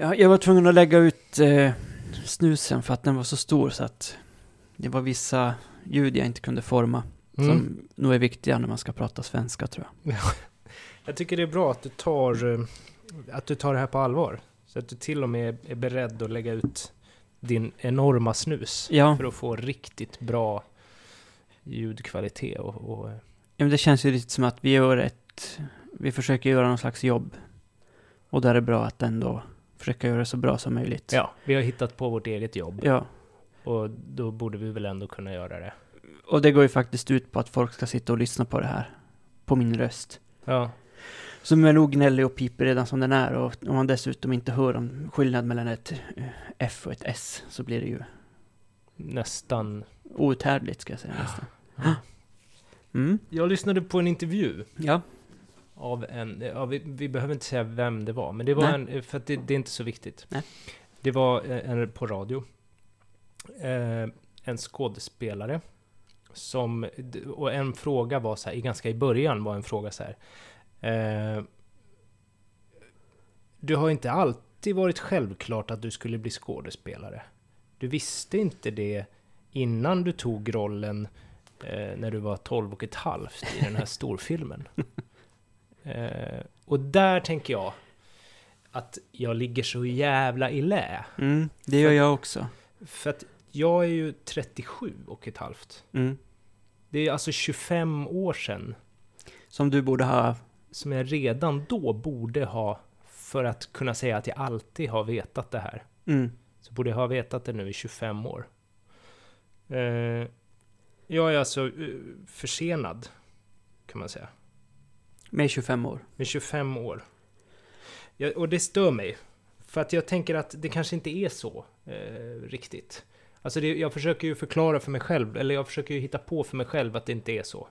Ja, jag var tvungen att lägga ut eh, snusen för att den var så stor så att det var vissa ljud jag inte kunde forma. Mm. Som nog är viktiga när man ska prata svenska tror jag. Jag tycker det är bra att du tar, eh, att du tar det här på allvar. Så att du till och med är beredd att lägga ut din enorma snus Ja, för att få riktigt bra ljudkvalitet och, och ja, men det känns ju lite som att vi gör ett... Vi försöker göra någon slags jobb. Och där är det bra att ändå försöka göra det så bra som möjligt. ja, vi har hittat på vårt eget jobb Ja, och då borde vi väl ändå kunna göra det. och det går ju faktiskt ut på att folk ska sitta och lyssna på det här. På min röst. Ja, Som är nog gnällig och piper redan som den är. Och om man dessutom inte hör om skillnad mellan ett eh, F och ett S så blir det ju nästan. outhärdligt ska jag säga nästan. Ja. Mm. Jag lyssnade på en intervju Ja. av en, ja, vi, vi behöver inte säga vem det var, men det var Nej. en, för att det, det är inte så viktigt. Nej. Det var eh, en på radio. Eh, en skådespelare. Som, och en fråga var så här, i ganska i början var en fråga så här. Eh, du har inte alltid varit självklart att du skulle bli skådespelare. Du visste inte det innan du tog rollen eh, när du var 12 och ett halvt i den här storfilmen. Eh, och där tänker jag att jag ligger så jävla i lä. Mm, det gör jag också. För att jag är ju 37 och ett halvt. Mm. Det är alltså 25 år sedan Som du borde ha... som jag redan då borde ha, för att kunna säga att jag alltid har vetat det här, Mm. så borde jag ha vetat det nu i 25 år. Eh, jag är alltså eh, försenad, kan man säga. Med 25 år. Med 25 år. Ja, och det stör mig. För att jag tänker att det kanske inte är så eh, riktigt. Alltså det, jag försöker ju förklara för mig själv, eller jag försöker ju hitta på för mig själv att det inte är så.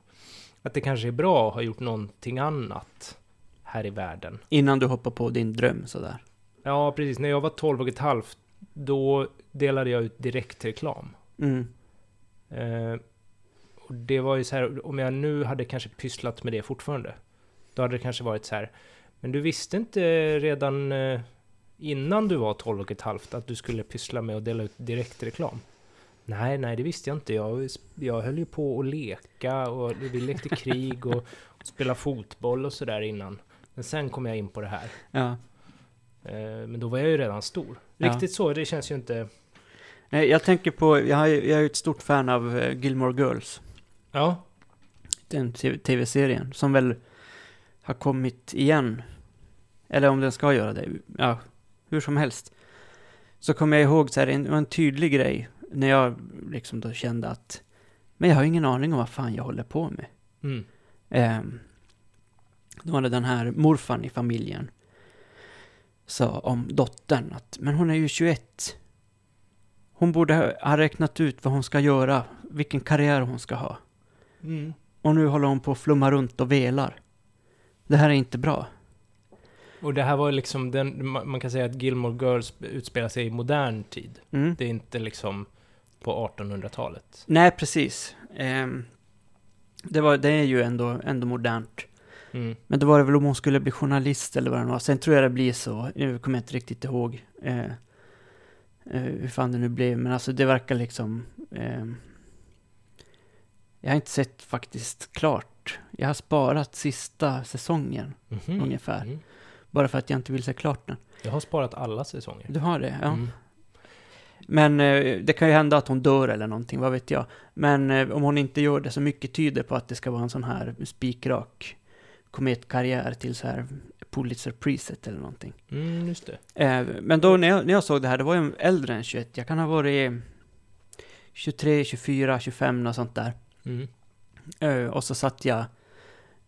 Att det kanske är bra att ha gjort någonting annat här i världen. Innan du hoppar på din dröm sådär. Ja, precis. När jag var 12 och ett halvt, då delade jag ut direktreklam. Mm. Eh, och det var ju så här, om jag nu hade kanske pysslat med det fortfarande, då hade det kanske varit så här, men du visste inte redan eh, innan du var 12 och ett halvt att du skulle pyssla med att dela ut direktreklam? Nej, nej, det visste jag inte. Jag, jag höll ju på att leka och vi lekte krig och, och spela fotboll och sådär innan. Men sen kom jag in på det här. Ja. Eh, men då var jag ju redan stor. Ja. Riktigt så, det känns ju inte... Nej, jag tänker på... Jag, är ju ett stort fan av eh, Gilmore Girls. Ja, Den TV- tv-serien. Som väl har kommit igen. Eller om den ska göra det. Ja, hur som helst. Så kommer jag ihåg så här, en, en tydlig grej. När jag liksom då kände att... Men jag har ingen aning om vad fan jag håller på med. mm. Ehm, då var det den här morfan i familjen. Sa om dottern att, men hon är ju 21. Hon borde ha- ha räknat ut vad hon ska göra, vilken karriär hon ska ha. Mm. Och nu håller hon på att flumma runt och velar. Det här är inte bra. Och det här var liksom den, ma- man kan säga att Gilmore Girls utspelar sig i modern tid. Mm. Det är inte liksom på 1800-talet. Nej, precis. Ehm, det, var, det är ju ändå, ändå modernt. Mm. Men då var det väl om hon skulle bli journalist eller vad det var. Sen tror jag det blir så. Nu kommer jag inte riktigt ihåg eh, eh, hur fan det nu blev. Men alltså det verkar liksom... Eh, jag har inte sett faktiskt klart. Jag har sparat sista säsongen Mhm. ungefär. Mm. Bara för att jag inte vill se klart den. Jag har sparat alla säsonger. Du har det? Ja. Mm. Men eh, det kan ju hända att hon dör eller någonting, vad vet jag. Men eh, om hon inte gör det så mycket tyder på att det ska vara en sån här spikrak kometkarriär till så här Pulitzer Preset eller någonting. Mm, just det. Eh, men då när jag, när jag såg det här, det var ju äldre än 21. Jag kan ha varit 23, 24, 25 och sånt där. Mm. Eh, och så satt jag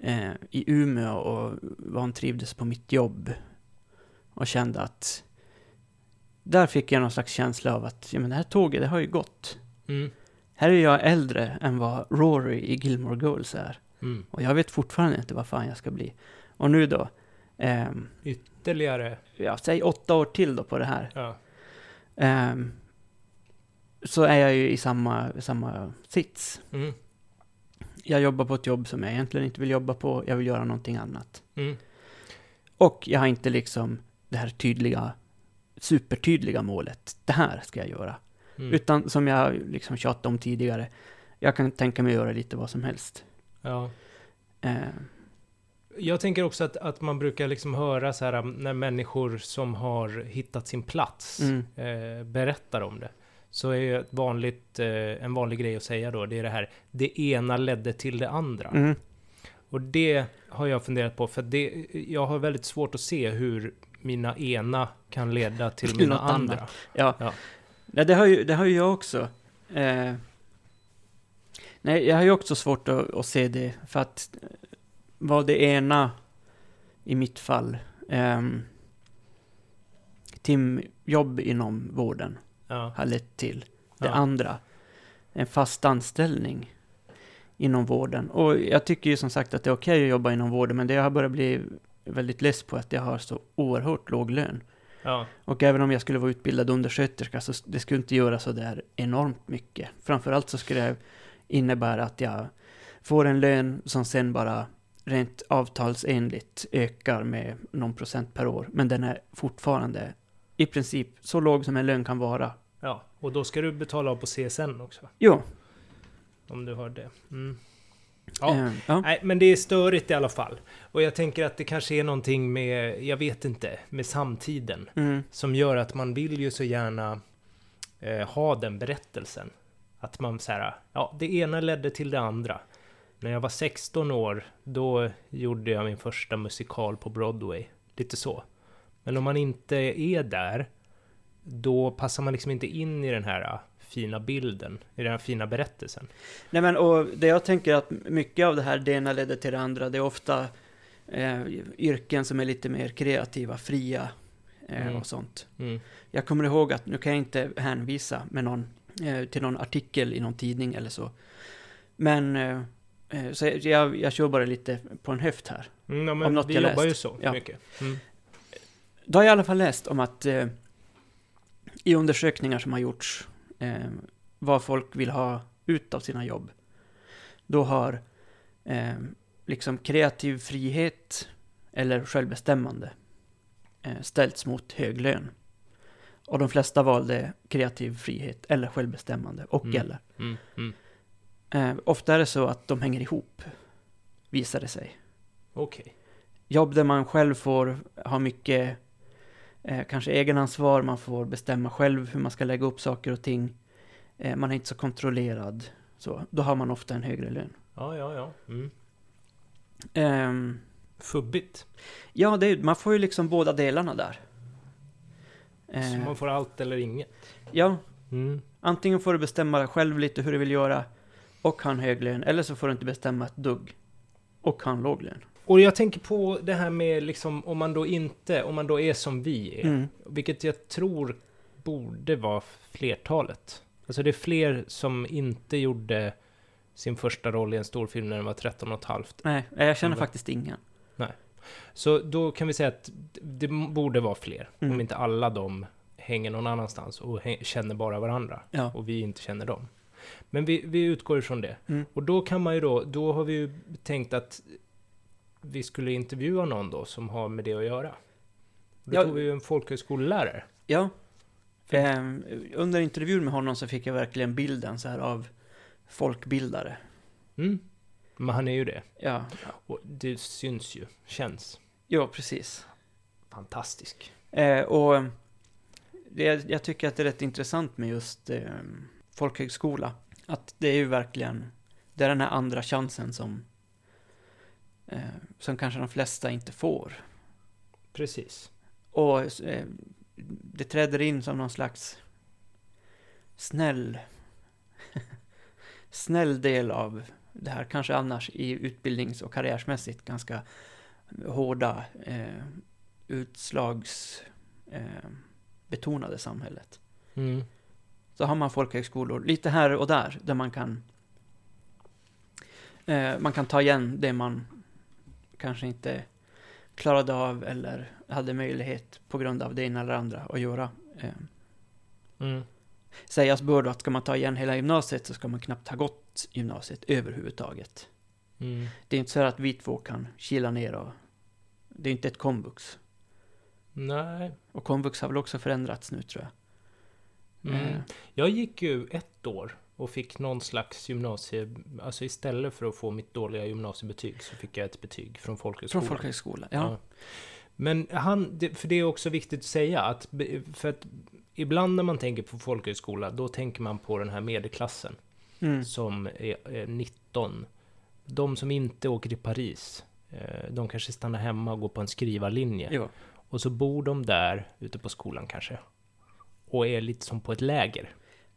eh, i Umeå och vantrivdes på mitt jobb. Och kände att där fick jag någon slags känsla av att ja, men det här tåget, det har ju gått. Mm. Här är jag äldre än vad Rory i Gilmore Girls är. Mm. Och jag vet fortfarande inte vad fan jag ska bli. Och nu då, ehm, Ytterligare, ja, säg åtta år till då på det här. ja. Ehm, så är jag ju i samma, samma sits. Mm. Jag jobbar på ett jobb som jag egentligen inte vill jobba på. Jag vill göra någonting annat. Mm. Och jag har inte liksom det här tydliga, supertydliga målet. Det här ska jag göra. Mm. Utan som jag liksom tjatat om tidigare. Jag kan tänka mig att göra lite vad som helst. Ja. Ehm, Jag tänker också att, att man brukar liksom höra så här när människor som har hittat sin plats mm, eh, berättar om det. Så är ju ett vanligt, eh, en vanlig grej att säga då, det är det här, det ena ledde till det andra. mm, Och det har jag funderat på, för det, jag har väldigt svårt att se hur mina ena kan leda till Till mina andra. annat. ja. Ja. Nej, det har ju, det har ju jag också. Eh, nej, jag har ju också svårt att, att se det. För att eh, vad det ena, i mitt fall, ehm, timjobb inom vården Ja. har lett till. Det Ja. andra, en fast anställning inom vården. Och jag tycker ju som sagt att det är okej att jobba inom vården, men det jag har börjat bli väldigt less på att jag har så oerhört låg lön. Ja. Och även om jag skulle vara utbildad undersköterska så det skulle inte göra så där enormt mycket. Framförallt så skulle det innebära att jag får en lön som sen bara rent avtalsenligt ökar med någon procent per år. Men den är fortfarande i princip så låg som en lön kan vara. Ja. Och då ska du betala av på CSN också, Jo. om du har det. Mm. Ja. eh, ja. Nej, men det är störigt i alla fall. Och jag tänker att det kanske är någonting med, jag vet inte, med samtiden. Mm, Som gör att man vill ju så gärna eh, ha den berättelsen. Att man så här, ja, det ena ledde till det andra. När jag var 16 år, då gjorde jag min första musikal på Broadway. Lite så. Men om man inte är där, då passar man liksom inte in i den här eh, fina bilden, i den här fina berättelsen. Nej men och det jag tänker att mycket av det här, det ena ledde till det andra, det är ofta eh, yrken som är lite mer kreativa, fria eh, Mm. och sånt. Mm. Jag kommer ihåg att, nu kan jag inte hänvisa med någon, eh, till någon artikel i någon tidning eller så. Men, eh, eh, så jag, jag kör bara lite på en höft här. Mm, ja, Om något vi jag jobbar läst. ju så Ja. mycket. Mm. Då har jag i alla fall läst om att eh, i undersökningar som har gjorts eh, vad folk vill ha ut av sina jobb. Då har eh, liksom kreativ frihet eller självbestämmande eh, ställts mot hög lön. Och de flesta valde kreativ frihet eller självbestämmande och Mm. eller. Mm. Mm. Eh, ofta är det så att de hänger ihop, visar det sig. Okej. jobb där man själv får ha mycket, eh, kanske egenansvar, man får bestämma själv hur man ska lägga upp saker och ting. Eh, man är inte så kontrollerad. Så, då har man ofta en högre lön. Ja, ja, ja. Mm. Ehm, Fubbigt. ja, det, man får ju liksom båda delarna där. Så Eh, man får allt eller inget. ja, Mm. antingen får du bestämma själv lite hur du vill göra och ha en hög lön, eller så får du inte bestämma ett dugg och ha en låg lön. Och jag tänker på det här med liksom om man då inte, om man då är som vi är. Mm. Vilket jag tror borde vara flertalet. Alltså det är fler som inte gjorde sin första roll i en storfilm när den var 13 och ett halvt. Nej, jag känner faktiskt ingen. Så då kan vi säga att det borde vara fler. Mm. Om inte alla de hänger någon annanstans och känner bara varandra. Ja. Och vi inte känner dem. Men vi, vi utgår ifrån det. Mm. Och då kan man ju då, då har vi ju tänkt att vi skulle intervjua någon då som har med det att göra. Då Ja. tog vi ju en folkhögskolelärare. Ja. Ehm, under intervjun med honom så fick jag verkligen bilden så här av folkbildare. Mm. Men han är ju det. Ja, Och det syns ju, känns. ja precis. Fantastisk. Eh, och det, jag tycker att det är rätt intressant med just eh, folkhögskola. Att det är ju verkligen, det är den här andra chansen som, eh, som kanske de flesta inte får. Precis. Och eh, det träder in som någon slags snäll, snäll del av det här kanske annars i utbildnings och karriärsmässigt ganska hårda eh, utslags eh, betonade samhället. Mm. Så har man folkhögskolor lite här och där där man kan eh, man kan ta igen det man kanske inte klarade av eller hade möjlighet på grund av det ena eller andra att göra. Eh, Mm. sägas bör då att ska man ta igen hela gymnasiet så ska man knappt ha gått gymnasiet överhuvudtaget. Mm. Det är inte så att vi två kan kila ner och... Det är inte ett komvux. Nej. Och komvux har väl också förändrats nu tror jag. Mm. Eh, Jag gick ju ett år och fick någon slags gymnasie... Alltså istället för att få mitt dåliga gymnasiebetyg så fick jag ett betyg från folkhögskolan. från folkhögskola, ja. Men han, för det är också viktigt att säga att, för att ibland när man tänker på folkhögskola, då tänker man på den här medelklassen Mm. som är, är 19. De som inte åker till Paris, eh, de kanske stannar hemma och går på en skrivarlinje. Jo. Och så bor de där ute på skolan kanske. Och är lite som på ett läger.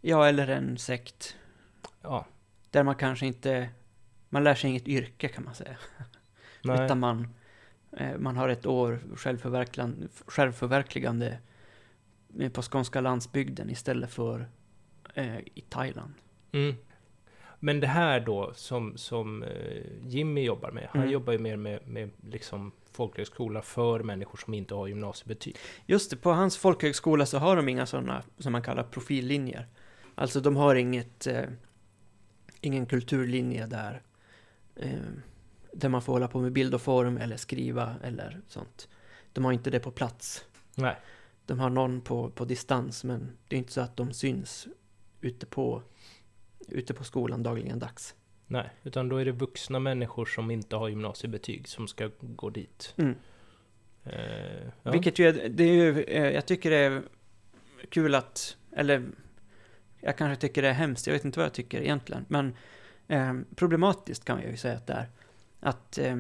Ja, eller en sekt. Ja, Där man kanske inte... Man lär sig inget yrke kan man säga. nej. Utan man, eh, man har ett år självförverkligande, självförverkligande eh, på skånska landsbygden istället för eh, i Thailand. Mm. Men det här då som, som Jimmy jobbar med, han Mm. jobbar ju mer med, med liksom folkhögskola för människor som inte har gymnasiebetyg. Just det, på hans folkhögskola så har de inga sådana som man kallar profillinjer. Alltså de har inget, eh, ingen kulturlinje där, eh, där man får hålla på med bild och form eller skriva eller sånt. De har inte det på plats. Nej. De har någon på, på distans men det är inte så att de syns ute på, ute på skolan dagligen dags. Nej, utan då är det vuxna människor som inte har gymnasiebetyg som ska gå dit. Mm. Eh, ja. Vilket ju är, det är ju, eh, jag tycker det är kul att, eller jag kanske tycker det är hemskt, jag vet inte vad jag tycker egentligen, men eh, problematiskt kan jag ju säga att det är. Att eh,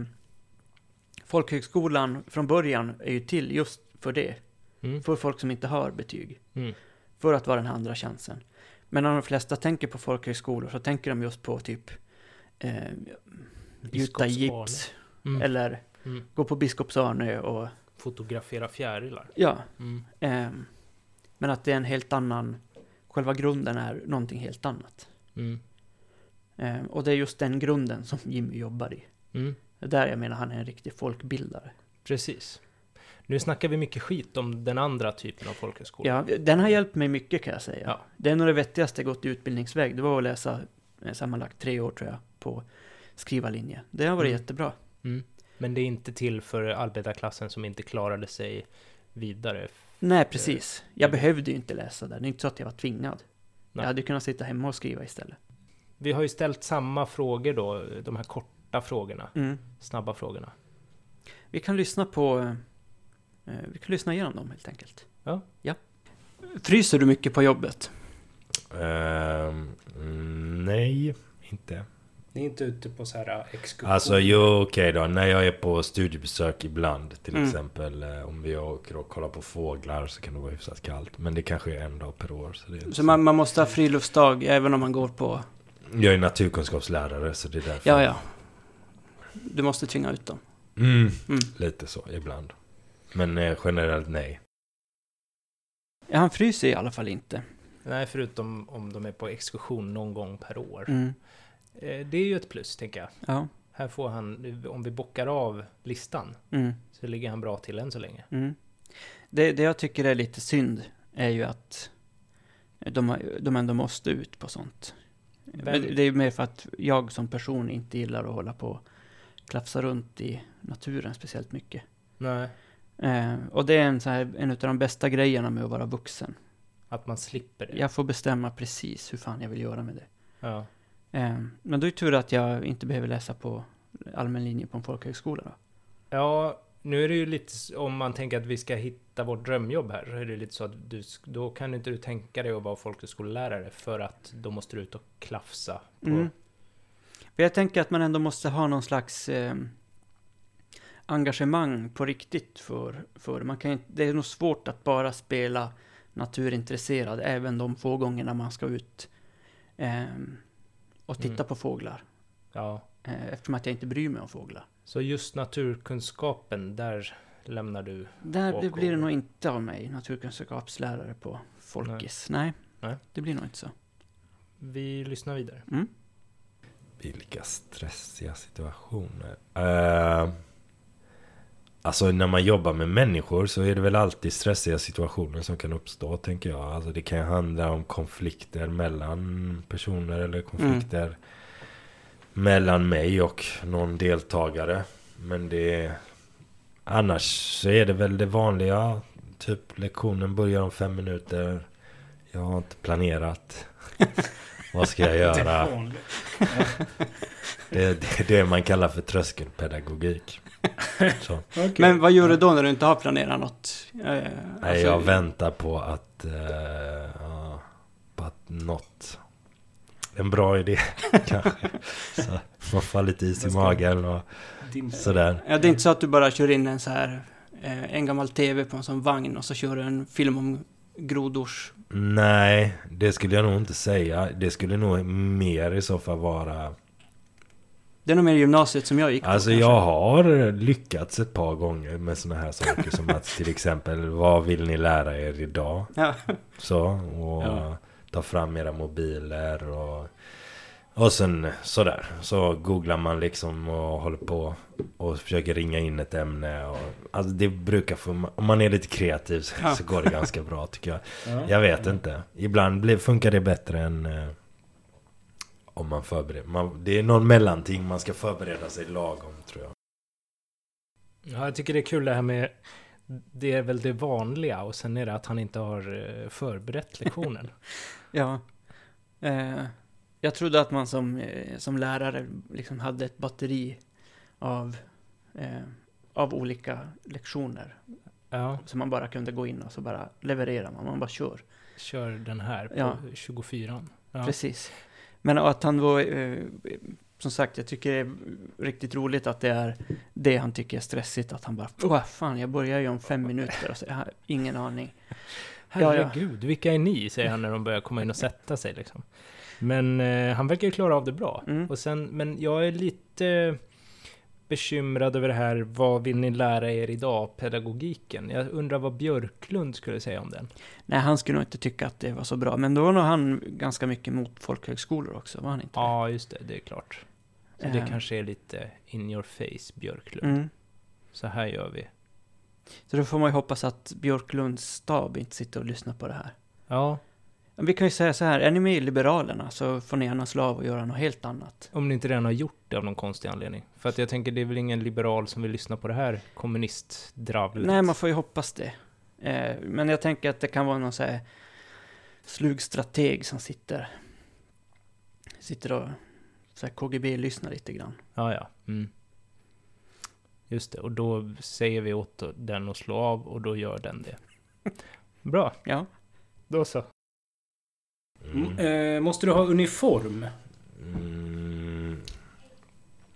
folkhögskolan från början är ju till just för det, Mm. för folk som inte har betyg, Mm. för att vara den här andra chansen. Men när de flesta tänker på folkhögskolor så tänker de just på typ eh, gjuta gips, Mm. eller Mm. gå på Biskopsarnö och Fotografera fjärilar. ja. Ehm, men att det är en helt annan, själva grunden är någonting helt annat. Mm. Ehm, och det är just den grunden som Jimmy jobbar i. Mm. Det är där jag menar han är en riktig folkbildare. Precis. Nu snackar vi mycket skit om den andra typen av folkhögskola. Ja, den har hjälpt mig mycket kan jag säga. Ja. Det är nog det vettigaste jag gått i utbildningsväg. Det var att läsa eh, sammanlagt tre år tror jag på skrivarlinje. Det har varit Mm. jättebra. Mm. Men det är inte till för arbetarklassen som inte klarade sig vidare. Nej, precis. Jag Mm. behövde ju inte läsa där. Det är inte så att jag var tvingad. Nej. Jag hade kunnat sitta hemma och skriva istället. Vi har ju ställt samma frågor då, de här korta frågorna, Mm. snabba frågorna. Vi kan lyssna på... Eh, vi kan lyssna igenom dem helt enkelt. Ja. ja. Fryser du mycket på jobbet? Mm, nej, inte. Ni är inte ute på så här exkursion? Alltså jo, okej då. När jag är på studiebesök ibland. Till Mm. exempel eh, om vi åker och kollar på fåglar så kan det vara hyfsat kallt. Men det kanske är en dag per år. Så det är inte Så man, man måste ha friluftsdag även om man går på... Jag är naturkunskapslärare så det är därför. Ja, ja. Du måste tvinga ut dem. Mm, Mm. lite så ibland. Men eh, generellt nej. Ja, han fryser i alla fall inte. Nej, förutom om de är på exkursion någon gång per år. Mm. Eh, Det är ju ett plus, tänker jag. Ja. Här får han, om vi bockar av listan, Mm. så ligger han bra till än så länge. Mm. Det, det jag tycker är lite synd är ju att de, de ändå måste ut på sånt. Det är mer för att jag som person inte gillar att hålla på och klafsa runt i naturen speciellt mycket. Nej. Eh, och det är en, så här, en av de bästa grejerna med att vara vuxen. Att man slipper det. Jag får bestämma precis hur fan jag vill göra med det. Ja. Eh, men då är det tur att jag inte behöver läsa på allmän linje på en folkhögskola då. Ja, nu är det ju lite, om man tänker att vi ska hitta vårt drömjobb här, så är det lite så att du, då kan inte du tänka dig att vara folkhögskolelärare, för att då måste du ut och klafsa på... Mm. Jag tänker att man ändå måste ha någon slags eh, engagemang på riktigt för, för man kan inte, det är nog svårt att bara spela naturintresserad även de få gångerna man ska ut eh, och titta Mm. på fåglar. Ja. Eh, eftersom att jag inte bryr mig om fåglar. Så just naturkunskapen, där lämnar du... Där det blir det nog inte av mig, naturkunskapslärare på Folkis. Nej. Nej. det blir nog inte så. Vi lyssnar vidare. Mm. Vilka stressiga situationer. Eh, Alltså när man jobbar med människor så är det väl alltid stressiga situationer som kan uppstå tänker jag. Alltså det kan ju handla om konflikter mellan personer eller konflikter mellan mig och någon deltagare. Men det... Annars så är det väl det vanliga. Typ lektionen börjar om fem minuter. Jag har inte planerat. Vad ska jag göra? Det är det, är det man kallar för tröskelpedagogik. Så. Okej. Men vad gör du då när du inte har planerat något? Eh, Nej, alltså- jag väntar på att... eh, på att något... En bra idé kanske. Så man får lite is i magen och sådär. Ja, det är inte så att du bara kör in en så här eh, en gammal TV på en sån vagn och så kör du en film om grodors... Nej, det skulle jag nog inte säga. Det skulle nog mer i så fall vara... Det är nog mer gymnasiet som jag gick på. Alltså kanske. jag har lyckats ett par gånger med såna här saker som att till exempel vad vill ni lära er idag? Ja. Så, och Ja. ta fram era mobiler och... Och sen sådär, så googlar man liksom och håller på och försöker ringa in ett ämne och... Alltså det brukar få... Om man är lite kreativ så, Ja. så går det ganska bra tycker jag. Ja. Jag vet inte. Ibland blir, funkar det bättre än... Eh, om man förbereder. Man, det är någon mellanting man ska förbereda sig lagom tror jag. Ja, jag tycker det är kul det här med... Det är väl det vanliga och sen är det att han inte har eh, förberett lektionen. Ja. Eh, jag trodde att man som, eh, som lärare liksom hade ett batteri av, eh, av olika lektioner. Ja, Så man bara kunde gå in och så bara levererar man. Man bara kör. kör den här på Ja. 24. Ja. Precis. Men att han då, eh, som sagt, jag tycker det är riktigt roligt att det är det han tycker är stressigt. Att han bara, åh fan, jag börjar ju om fem minuter och så, jag har ingen aning. Ja, ja. Herregud, vilka är ni? Säger han när de börjar komma in och sätta sig liksom. Men eh, han verkar ju klara av det bra. Mm. Och sen, men jag är lite bekymrad över det här, vad vill ni lära er idag, pedagogiken? Jag undrar vad Björklund skulle säga om den. Nej, han skulle nog inte tycka att det var så bra. Men då var nog han ganska mycket mot folkhögskolor också, var han inte? Ja, just det, det är klart. Så det Eh. kanske är lite in your face, Björklund. Mm. Så här gör vi. Så då får man ju hoppas att Björklunds stab inte sitter och lyssnar på det här. Ja, Vi kan ju säga så här, är ni med i Liberalerna så får ni gärna slå av och göra något helt annat. om ni inte redan har gjort det av någon konstig anledning. För att jag tänker, det är väl ingen liberal som vill lyssna på det här kommunistdravlet? Nej, man får ju hoppas det. Eh, men jag tänker att det kan vara någon så här slug strateg som sitter, sitter och så KGB-lyssnar lite grann. Ja, ja. Mm. Just det, och då säger vi åt den att slå av och då gör den det. Bra, Ja. då så. Mm. Eh, måste du ha uniform? Mm.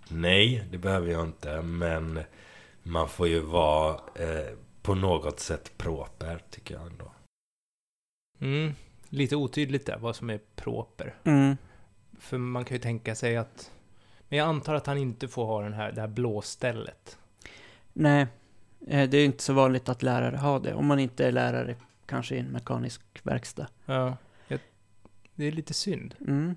Nej, det behöver jag inte. Men man får ju vara eh, på något sätt proper tycker jag ändå. Mm. Lite otydligt där, vad som är proper. Mm. För man kan ju tänka sig att... Men jag antar att han inte får ha den här, det här blåstället. Nej, eh, det är inte så vanligt att lärare har det. Om man inte är lärare kanske i en mekanisk verkstad. Ja. Det är lite synd. Mm.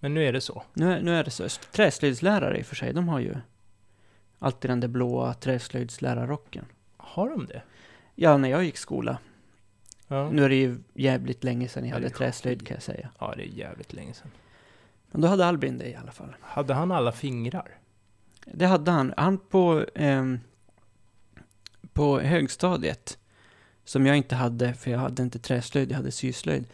Men nu är det så. Nu, nu är det så. Träslöjdslärare i och för sig, de har ju alltid den där blåa träslöjdslärarrocken. Har de det? Ja, när jag gick skola. Ja. Nu är det ju jävligt länge sedan jag Ja, hade träslöjd kan jag säga. Ja, det är jävligt länge sedan. Men då hade Albin det i alla fall. Hade han alla fingrar? Det hade han. Han på, ehm, på högstadiet, som jag inte hade, för jag hade inte träslöjd, jag hade syslöjd.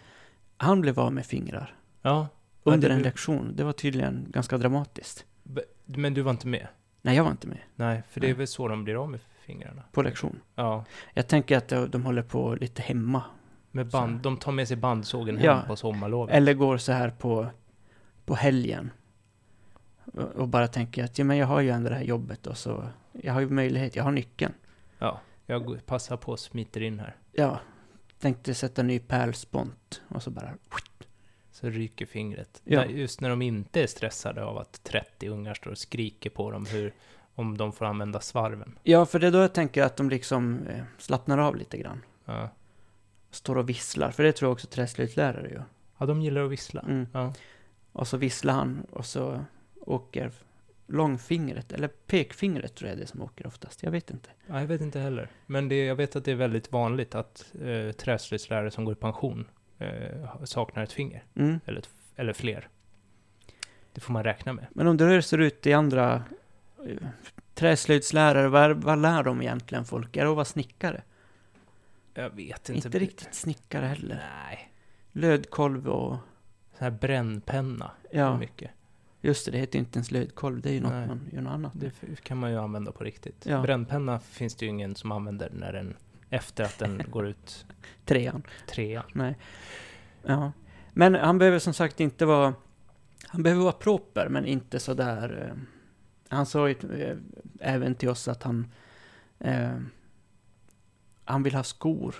Han blev av med fingrar Ja. Under en lektion. Det var tydligen ganska dramatiskt. Be- Men du var inte med? Nej, jag var inte med Nej, för det är Nej. väl så de blir av med fingrarna? på lektion. Ja. Jag tänker att de, håller på lite hemma. Med band, de tar med sig bandsågen hem Ja. på sommarlovet. Eller går så här på, på helgen. Och, bara tänker att ja, men jag har ju ändå det här jobbet och så, jag har ju möjlighet, jag har nyckeln. Ja, jag passar på och smiter in här. Ja, tänkte sätta ny pärlspont och så bara Så ryker fingret. Ja. Just när de inte är stressade av att 30 ungar står och skriker på dem hur, om de får använda svarven. Ja, för det är då jag tänker att de liksom eh, slappnar av lite grann. Ja. Står och visslar, för det tror jag också träslöjdslärare gör. ja, de gillar att vissla. Mm. Ja. Och så visslar han och så åker långfingret, eller pekfingret tror jag det är som åker oftast. Jag vet inte. Ja, jag vet inte heller. Men det, jag vet att det är väldigt vanligt att eh, träslöjdslärare som går i pension eh, saknar ett finger. Mm. Eller, ett, eller fler. Det får man räkna med. Men om det ser ut i andra eh, träslöjdslärare, vad, vad lär de egentligen folk? Är det att vara snickare? Jag vet Inte, inte. riktigt snickare heller. Nej. Lödkolv och... Sån här brännpenna. Ja, Mycket. Just det, det heter inte ens lödkolv. Det är ju något Nej. man gör något annat. Det kan man ju använda på riktigt. Ja. Brännpenna finns det ju ingen som använder när den, efter att den går ut Trean. trean. Nej. Ja. Men han behöver som sagt inte vara... Han behöver vara proper, men inte sådär... Eh, han sa ju eh, även till oss att han... Eh, han vill ha skor,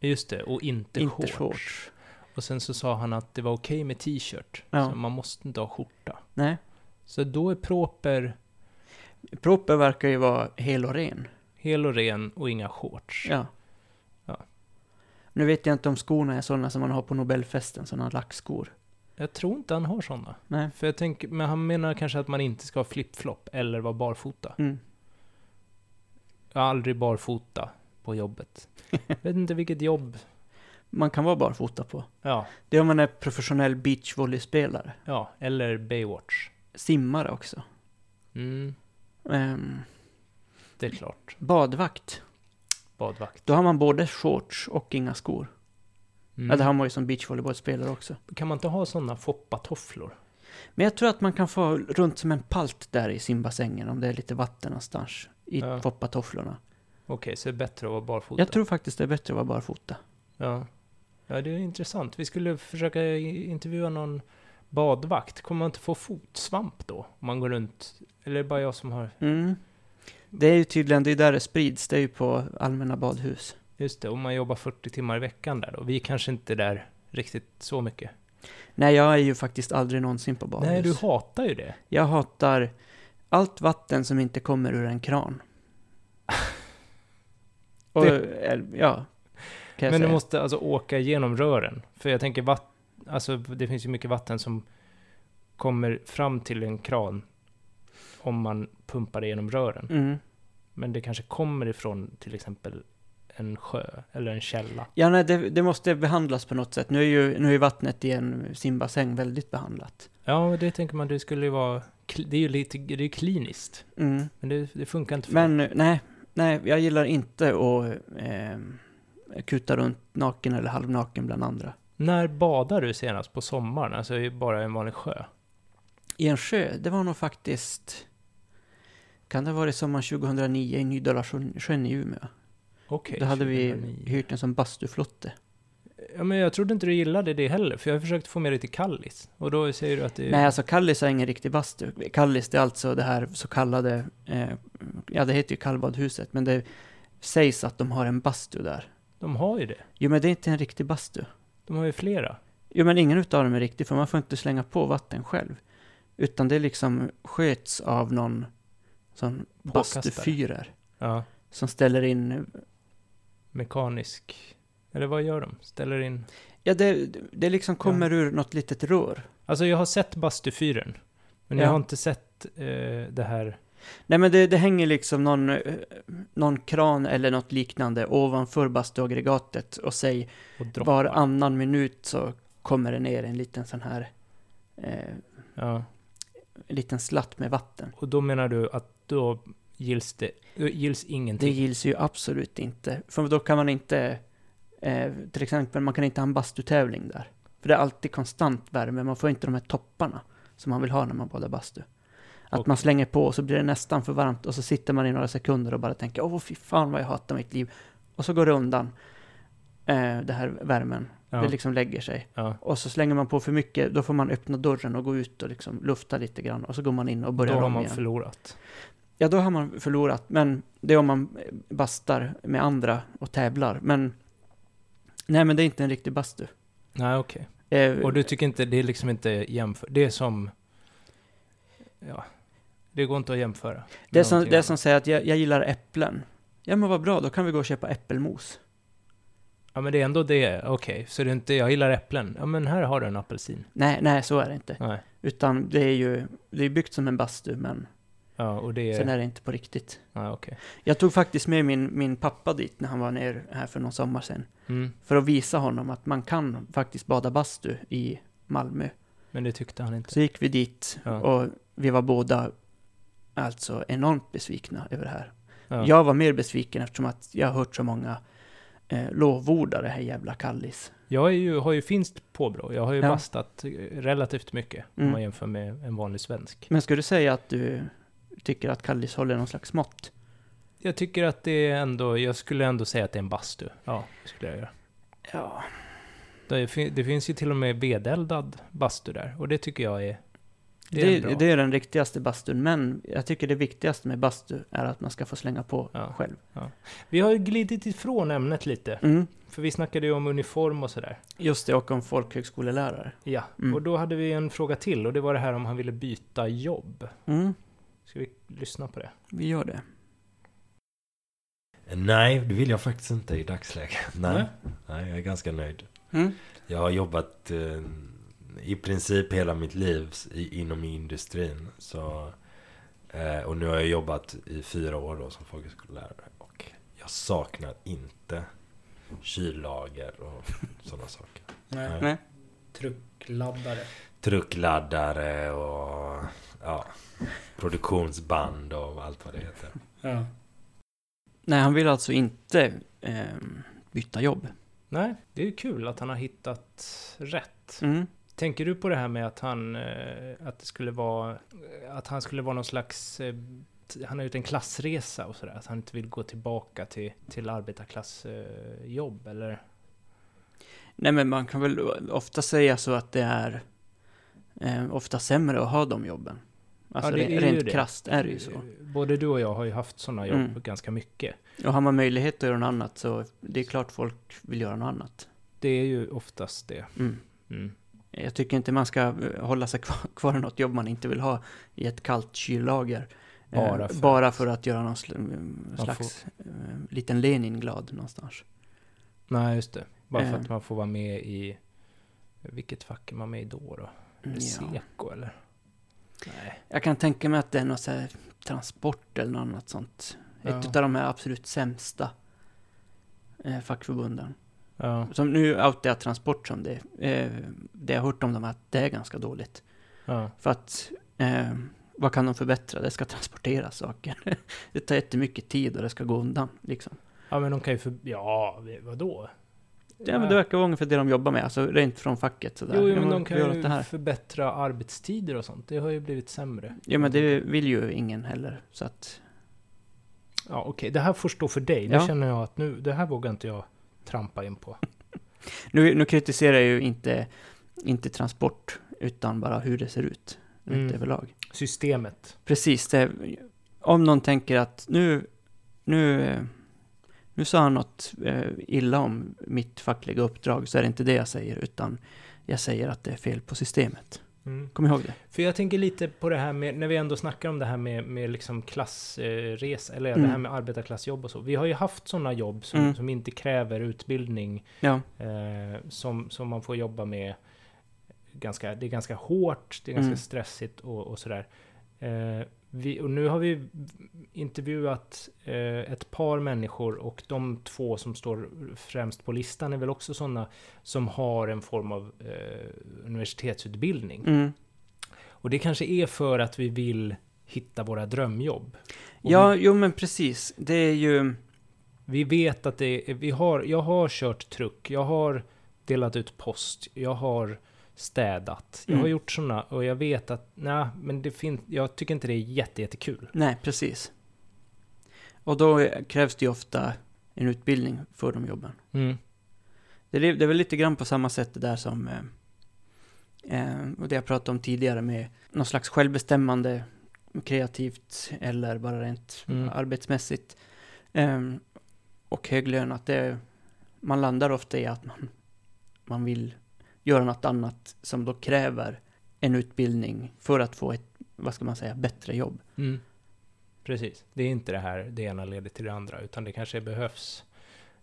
Just det, och inte, inte shorts. shorts. Och sen så sa han att det var okej med t-shirt. Ja. Så man måste inte ha skjorta. Nej. Så då är proper Proper verkar ju vara hel och ren. hel och ren och inga shorts. Ja. Ja. Nu vet jag inte om skorna är sådana som man har på Nobelfesten, sådana lackskor. Jag tror inte han har sådana. Nej. För jag tänker, men han menar kanske att man inte ska ha flip-flop eller vara barfota. Mm. Jag har aldrig barfota på jobbet. vet inte vilket jobb. Man kan vara barfota på. Ja, Det är om man är professionell beachvolleyspelare. ja, eller Baywatch. Simmare också. Mm, Ehm, det är klart. badvakt. Badvakt. Då har man både shorts och inga skor. Mm. Ja, det har man ju som beachvolleybollspelare också. Kan man inte ha sådana foppatofflor? Men jag tror att man kan få runt som en palt där i simbassängen om det är lite vatten någonstans. I Ja. foppatofflorna. Okej, så det är bättre att vara barfota? Jag tror faktiskt det är bättre att vara barfota. Ja. Ja, det är intressant. Vi skulle försöka intervjua någon badvakt. Kommer man inte få fotsvamp då? Om man går runt? Eller är det bara jag som har... Mm. Det är ju tydligen, det är där det sprids. Det är ju på allmänna badhus. Just det, om man jobbar 40 timmar i veckan där då. Vi kanske inte är där riktigt så mycket. Nej, jag är ju faktiskt aldrig någonsin på badhus. Nej, du hatar ju det. Jag hatar allt vatten som inte kommer ur en kran. Och, eh, ja. Men du säga. måste alltså åka igenom rören. För jag tänker, vatt, alltså, det finns ju mycket vatten som kommer fram till en kran om man pumpar det genom rören. Mm. Men det kanske kommer ifrån till exempel en sjö eller en källa. Ja, nej, det, det måste behandlas på något sätt. Nu är ju, nu är vattnet i en simbassäng väldigt behandlat. Ja, det tänker man, det skulle ju vara... Det är ju lite, det är kliniskt. Mm. Men det, det funkar inte för Men nej, nej, jag gillar inte att eh, kuta runt naken eller halvnaken bland andra. När badar du senast på sommaren? Alltså i bara en vanlig sjö? I en sjö, det var nog faktiskt... Kan det ha varit sommaren 2009 i Nydala sjön sjön i Umeå? Okej. Då hade vi 2009. hyrt en som bastuflotte. Ja, men jag trodde inte du gillade det heller, för jag har försökt få med dig till Kallis. Och då säger du att det är... Nej, alltså Kallis är ingen riktig bastu. Kallis, det är alltså det här så kallade... Eh, ja, det heter ju kallbadhuset, men det sägs att de har en bastu där. De har ju det. Jo, men det är inte en riktig bastu. De har ju flera. Jo, men ingen utav dem är riktig, för man får inte slänga på vatten själv. Utan det liksom sköts av någon sån bastufyrer. Ja. Som ställer in... Mekanisk... Eller vad gör de? Ställer in... Ja, det, det liksom kommer ur något litet rör. Alltså jag har sett bastufyren. Men Ja. jag har inte sett eh, det här... Nej, men det, det hänger liksom någon, eh, någon kran eller något liknande ovanför bastuaggregatet och säg Och droppar. var annan minut så kommer det ner en liten sån här... Eh, Ja. en liten slatt med vatten. Och då menar du att då gills det... då Gills Det ingenting? gills ju absolut inte. För då kan man inte, eh, till exempel, man kan inte ha en bastutävling där. För det är alltid konstant värme, man får inte de här topparna som man vill ha när man badar bastu. Att Okej. man slänger på och så blir det nästan för varmt och så sitter man i några sekunder och bara tänker åh fy fan vad jag hatar mitt liv. Och så går det undan, eh, det här värmen. Ja. Det liksom lägger sig. ja. Och så slänger man på för mycket, då får man öppna dörren och gå ut och liksom lufta lite grann. Och så går man in och Då börjar har om man igen. förlorat. Ja, då har man förlorat. Men det är om man bastar med andra och tävlar. Men nej, men det är inte en riktig bastu. Nej, okej. Eh, Och du tycker inte, det är liksom inte jämför... Det är som... Ja. Det går inte att jämföra. det är som, det är som säger att jag, jag gillar äpplen. Ja, men vad bra, då kan vi gå och köpa äppelmos. Ja, men det är ändå det. Okej, så det är inte... Jag gillar äpplen. Ja, men här har du en apelsin. Nej, nej, så är det inte. Nej. Utan det är ju det är byggt som en bastu, men Ja, och det är... Sen är det inte på riktigt. Ja, okej. Jag tog faktiskt med min, min pappa dit när han var ner här för någon sommar sedan. Mm. För att visa honom att man kan faktiskt bada bastu i Malmö. Men det tyckte han inte. Så gick vi dit Ja. och vi var båda alltså enormt besvikna över det här. Ja. Jag var mer besviken eftersom att jag har hört så många eh, lovorda det här jävla Kallis. Jag är ju, har ju finskt påbrå. Jag har ju Ja. bastat eh, relativt mycket Mm. om man jämför med en vanlig svensk. Men skulle du säga att du tycker att Kallis håller någon slags mått? Jag tycker att det är ändå, jag skulle ändå säga att det är en bastu. Ja, det skulle jag göra. Ja. Det, det finns ju till och med vedeldad bastu där. Och det tycker jag är... Det Det, är det, bra. är den riktigaste bastun, men jag tycker det viktigaste med bastu är att man ska få slänga på Ja. själv. Vi har ju glidit ifrån ämnet lite. Mm. För vi snackade ju om uniform och sådär. Just det, och om folkhögskolelärare. Ja, Mm. och då hade vi en fråga till. Och det var det här om han ville byta jobb. Mm, Ska vi lyssna på det? vi gör det. Nej, det vill jag faktiskt inte i dagsläget. Nej, Nej. nej jag är ganska nöjd. Mm. Jag har jobbat eh, i princip hela mitt liv i, inom industrin. Så, eh, och nu har jag jobbat i fyra år då som folkhögskolelärare. Och jag saknar inte kyllager och sådana saker. Nej. Nej. Truckladdare. Truckladdare och ja, produktionsband och allt vad det heter. Ja. Nej, han vill alltså inte ehm, byta jobb. Nej, det är ju kul att han har hittat rätt. Mm. Tänker du på det här med att han, eh, att det skulle vara, att han skulle vara någon slags, eh, han har gjort en klassresa och sådär, att han inte vill gå tillbaka till, till arbetarklassjobb, eller? Nej, men man kan väl ofta säga så att det är eh, ofta sämre att ha de jobben. Alltså Ja, det är rent det. krasst är det ju så. Både du och jag har ju haft sådana jobb Mm. ganska mycket. Och har man möjlighet att göra något annat så det är klart folk vill göra något annat. Det är ju oftast det. Mm. Mm. Jag tycker inte man ska eh, hålla sig kvar, kvar i något jobb man inte vill ha i ett kallt kyllager. Eh, Bara för bara för att göra någon Man slags eh, liten Lenin glad någonstans. Nej, just det. Bara för att man får vara med i, vilket fack är man med i då då? Är det Ja. Seko eller? Nej. Jag kan tänka mig att det är något så här transport eller något annat sånt. Ja. Ett av de här absolut sämsta eh, fackförbunden. Ja, Som nu outar jag transport som det. Eh, det jag har hört om dem är att det är ganska dåligt. ja. För att eh, vad kan de förbättra? Det ska transportera saker. det tar jättemycket tid och det ska gå undan liksom. Ja, men de kan ju för... Ja, vadå? Ja, men det verkar vara ungefär det de jobbar med, alltså rent från facket sådär. Jo, Ja, men de kan åt det ju här? förbättra arbetstider och sånt. Det har ju blivit sämre. Ja, men det vill ju ingen heller. Så att, Ja, okej. Det här får stå för dig. Nu Ja. känner jag att nu, det här vågar inte jag trampa in på. nu, nu kritiserar jag ju inte, inte transport, utan bara hur det ser ut. Rent Mm. överlag. Systemet. Precis, det, om någon tänker att nu, nu, eh, nu sa han något eh, illa om mitt fackliga uppdrag, så är det inte det jag säger, utan jag säger att det är fel på systemet. Mm. Kom ihåg det. För jag tänker lite på det här med, när vi ändå snackar om det här med, med liksom klassresa, eller Mm. det här med arbetarklassjobb och så. Vi har ju haft sådana jobb som, Mm. som inte kräver utbildning, Ja, eh, som, som man får jobba med ganska, det är ganska hårt, det är ganska Mm. stressigt och, och sådär. Eh, vi, och nu har vi intervjuat eh, ett par människor och de två som står främst på listan är väl också sådana som har en form av eh, universitetsutbildning. mm. Och det kanske är för att vi vill hitta våra drömjobb. Och ja vi, jo men precis. Det är ju... vi vet att det är, vi har, jag har kört truck, jag har delat ut post, jag har städat, jag Mm. har gjort sådana och jag vet att, nej, men det finns, jag tycker inte det är jätte, jättekul. Nej, precis. Och då krävs det ju ofta en utbildning för de jobben. Mm. Det är, det är väl lite grann på samma sätt det där som eh, eh, och det jag pratade om tidigare med någon slags självbestämmande kreativt eller bara rent Mm. arbetsmässigt. Eh, och hög lön, att det, man landar ofta i att man, man vill göra något annat som då kräver en utbildning för att få ett, vad ska man säga, bättre jobb. Mm. Precis. Det är inte det här, det ena leder till det andra, utan det kanske behövs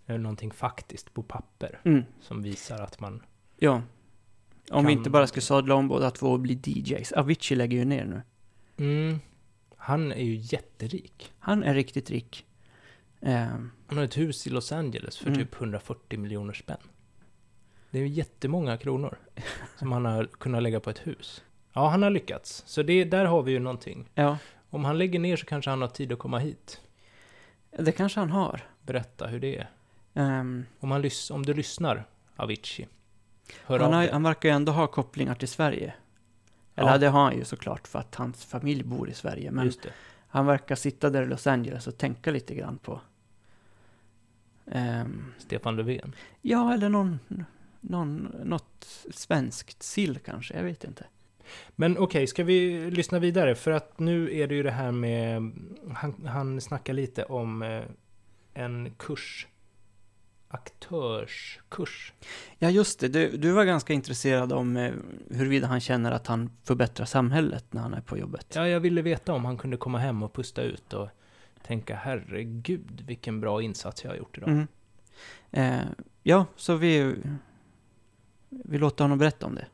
eh, någonting faktiskt på papper Mm. som visar att man... Ja. Om Kan- vi inte bara ska sadla om båda två och bli DJs. Avicii lägger ju ner nu. Mm. Han är ju jätterik. Han är riktigt rik. Ehm, Han har ett hus i Los Angeles för Mm. typ 140 miljoner spänn. Det är jättemånga kronor som han har kunnat lägga på ett hus. Ja, han har lyckats. Så det, där har vi ju någonting. ja, Om han lägger ner så kanske han har tid att komma hit. det kanske han har. Berätta hur det är. Ehm, Om, han lys- om du lyssnar, Avicii. Hör han, av har, han verkar ju ändå ha kopplingar till Sverige. Eller Ja. det har han ju såklart för att hans familj bor i Sverige. Men han verkar sitta där i Los Angeles och tänka lite grann på... ehm, Stefan Löfven. ja, eller någon, någon, något svenskt sill kanske. Jag vet inte. Men okej, ska vi lyssna vidare? För att nu är det ju det här med... Han, han snackar lite om eh, en kurs. Aktörskurs. Ja, just det. Du, du var ganska intresserad om eh, huruvida han känner att han förbättrar samhället när han är på jobbet. Ja, jag ville veta om han kunde komma hem och pusta ut och tänka herregud vilken bra insats jag har gjort idag. Mm. Eh, ja, så vi, vi låter honom berätta om det.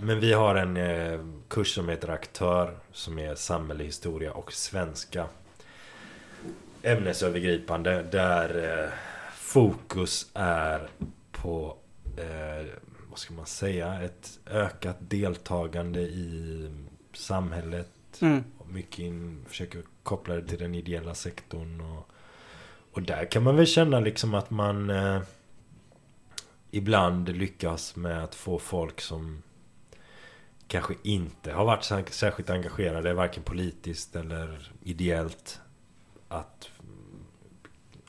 Men vi har en eh, kurs som heter Aktör som är samhällshistoria och svenska. Ämnesövergripande där eh, fokus är på eh, vad ska man säga ett ökat deltagande i samhället. Mm. Och mycket in, försöker koppla det till den ideella sektorn. Och, och där kan man väl känna liksom att man eh, ibland lyckas med att få folk som kanske inte har varit sär- särskilt engagerade, varken politiskt eller ideellt. Att mm,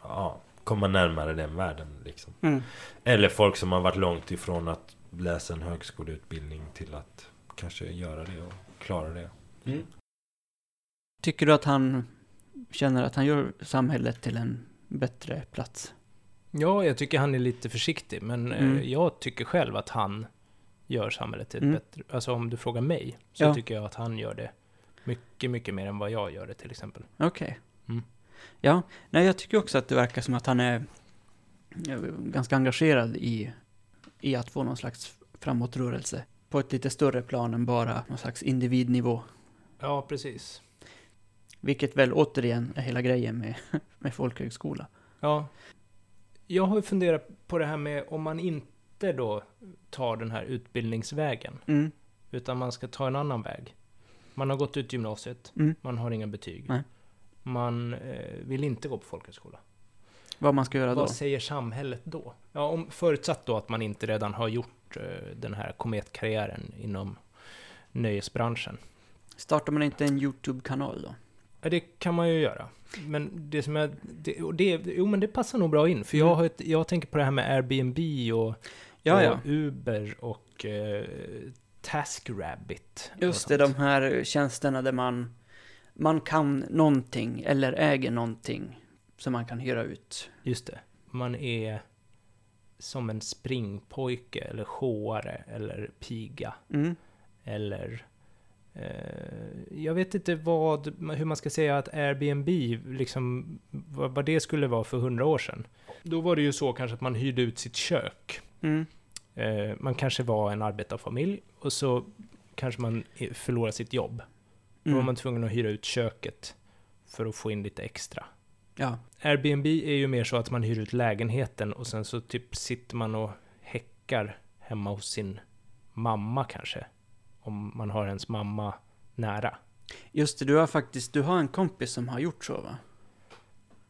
ja, komma närmare den världen. Liksom. Mm. Eller folk som har varit långt ifrån att läsa en högskoleutbildning till att kanske göra det och klara det. Tycker du att han känner att han gör samhället till en bättre plats? Ja, jag tycker han är lite försiktig, men eh, Mm. jag tycker själv att han gör samhället till ett Mm. bättre... Alltså om du frågar mig, så Ja. tycker jag att han gör det mycket, mycket mer än vad jag gör det till exempel. Okej. Mm. Ja, nej jag tycker också att det verkar som att han är eh, ganska engagerad i, i att få någon slags framåtrörelse. På ett lite större plan än bara någon slags individnivå. Ja, precis. Vilket väl återigen är hela grejen med, med folkhögskola. Ja. Jag har ju funderat på det här med om man inte då tar den här utbildningsvägen, Mm. utan man ska ta en annan väg. Man har gått ut gymnasiet, Mm. man har inga betyg. Nej. Man eh, vill inte gå på folkhögskola. Vad man ska göra då? Vad säger samhället då? Ja, om, förutsatt då att man inte redan har gjort eh, den här kometkarriären inom nöjesbranschen. Startar man inte en YouTube-kanal då? Ja, det kan man ju göra. Men det som jag... Det, det, jo, men det passar nog bra in. För jag, Mm. har ett, jag tänker på det här med Airbnb och, Ja, och ja. Uber och eh, TaskRabbit. Just det, de här tjänsterna där man, man kan någonting eller äger någonting som man kan hyra ut. Just det. Man är som en springpojke eller showare eller piga. Mm. Eller... Eh, jag vet inte vad, hur man ska säga att Airbnb, liksom, vad, det skulle vara för hundra år sedan. Då var det ju så kanske att man hyrde ut sitt kök. Mm. Eh, man kanske var en arbetarfamilj och så kanske man förlorade sitt jobb. Då var Mm. man tvungen att hyra ut köket för att få in lite extra. Ja. Airbnb är ju mer så att man hyr ut lägenheten och sen så typ sitter man och häckar hemma hos sin mamma kanske. Om man har ens mamma nära. Just det, du har faktiskt, du har en kompis som har gjort så va?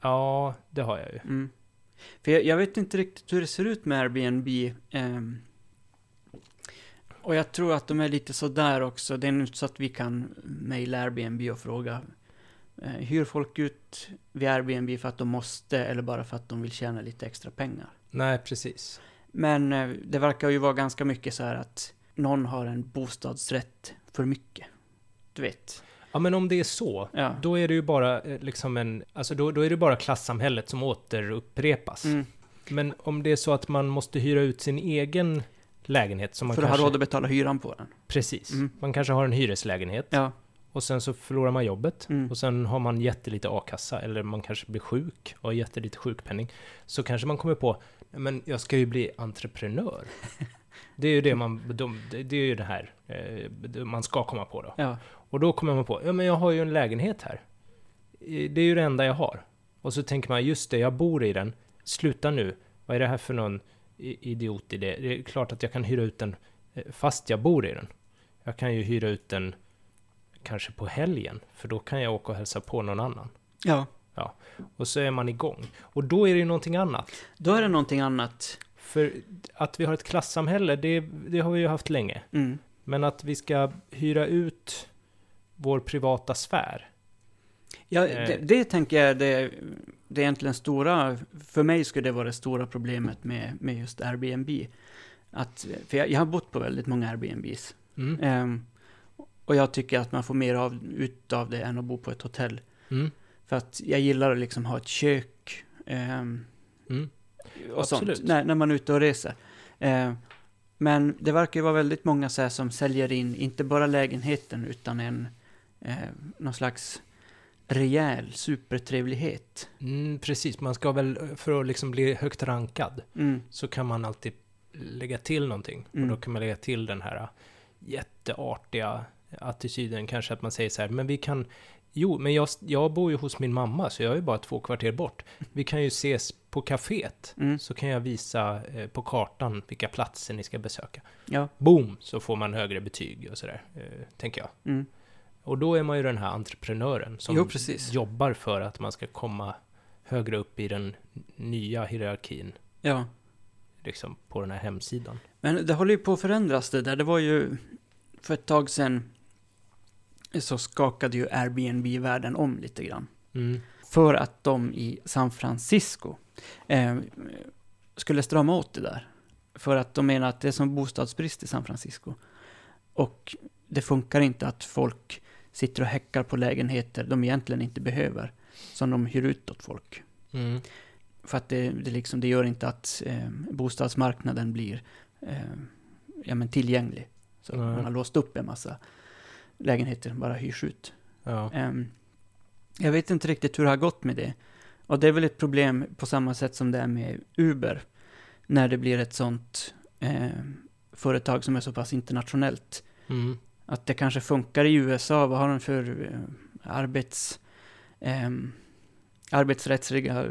Ja, det har jag ju. Mm. För jag, jag vet inte riktigt hur det ser ut med Airbnb. ehm, och jag tror att de är lite sådär också. Det är inte så att vi kan mejla Airbnb och fråga. Eh, hyr folk ut via Airbnb för att de måste eller bara för att de vill tjäna lite extra pengar? Nej, precis. Men eh, det verkar ju vara ganska mycket så här att någon har en bostadsrätt för mycket. Du vet. Ja, men om det är så, Ja. då är det ju bara eh, liksom en... Alltså då, då är det bara klassamhället som återupprepas. Mm. Men om det är så att man måste hyra ut sin egen lägenhet som man För att kanske... ha råd att betala hyran på den. Precis. Mm. Man kanske har en hyreslägenhet. Ja. Och sen så förlorar man jobbet. Mm. Och sen har man jättelite a-kassa. Eller man kanske blir sjuk och har jättelite sjukpenning. Så kanske man kommer på, "Nej, men jag ska ju bli entreprenör. Det är ju det man, de, det det är ju det här eh, det man ska komma på då. Ja. Och då kommer man på, ja men jag har ju en lägenhet här. Eh, Det är ju det enda jag har. Och så tänker man, just det, jag bor i den. Sluta nu, vad är det här för någon i- idiotidé? Det är klart att jag kan hyra ut den eh, fast jag bor i den. Jag kan ju hyra ut den kanske på helgen, för då kan jag åka och hälsa på någon annan. ja. Och så är man igång. Och då är det ju någonting annat. Då är det någonting annat. För att vi har ett klassamhälle, det, det har vi ju haft länge. Mm. Men att vi ska hyra ut vår privata sfär. Ja, Eh. det, det tänker jag det, det är egentligen stora, för mig skulle det vara det stora problemet med, med just Airbnb. Att, för jag, jag har bott på väldigt många Airbnbs. Mm. Ehm, och jag tycker att man får mer av, ut av det än att bo på ett hotell. Mm. För att jag gillar att liksom ha ett kök. ehm, Mm. Och Absolut. sånt, när, när man är ute och reser. Ehm, men det verkar ju vara väldigt många så här som säljer in, inte bara lägenheten, utan en, eh, någon slags rejäl supertrevlighet. Mm, precis, man ska väl, för att liksom bli högt rankad, Mm, så kan man alltid lägga till någonting. Mm. Och då kan man lägga till den här jätteartiga attityden, kanske att man säger så här, men vi kan, jo, men jag, jag bor ju hos min mamma, så jag är ju bara två kvarter bort. Vi kan ju ses på kaféet, mm, så kan jag visa eh, på kartan vilka platser ni ska besöka. ja, Boom, så får man högre betyg och sådär, eh, tänker jag. mm, Och då är man ju den här entreprenören som Jo, jobbar för att man ska komma högre upp i den nya hierarkin, ja. liksom på den här hemsidan. Men det håller ju på att förändras det där. Det var ju för ett tag sedan så skakade ju Airbnb-världen om lite grann. Mm. För att de i San Francisco eh, skulle strama åt det där. För att de menar att det är som bostadsbrist i San Francisco. Och det funkar inte att folk sitter och häckar på lägenheter de egentligen inte behöver. Som de hyr ut åt folk. Mm. För att det, det, liksom, det gör inte att eh, bostadsmarknaden blir eh, ja, men tillgänglig. Så Nej. man har låst upp en massa lägenheter, bara hyrs ut. Ja. Ehm, jag vet inte riktigt hur det har gått med det. Och det är väl ett problem på samma sätt som det är med Uber. När det blir ett sånt eh, företag som är så pass internationellt. Mm. Att det kanske funkar i USA. Vad har de för eh, arbets... ehm, arbetsrättsliga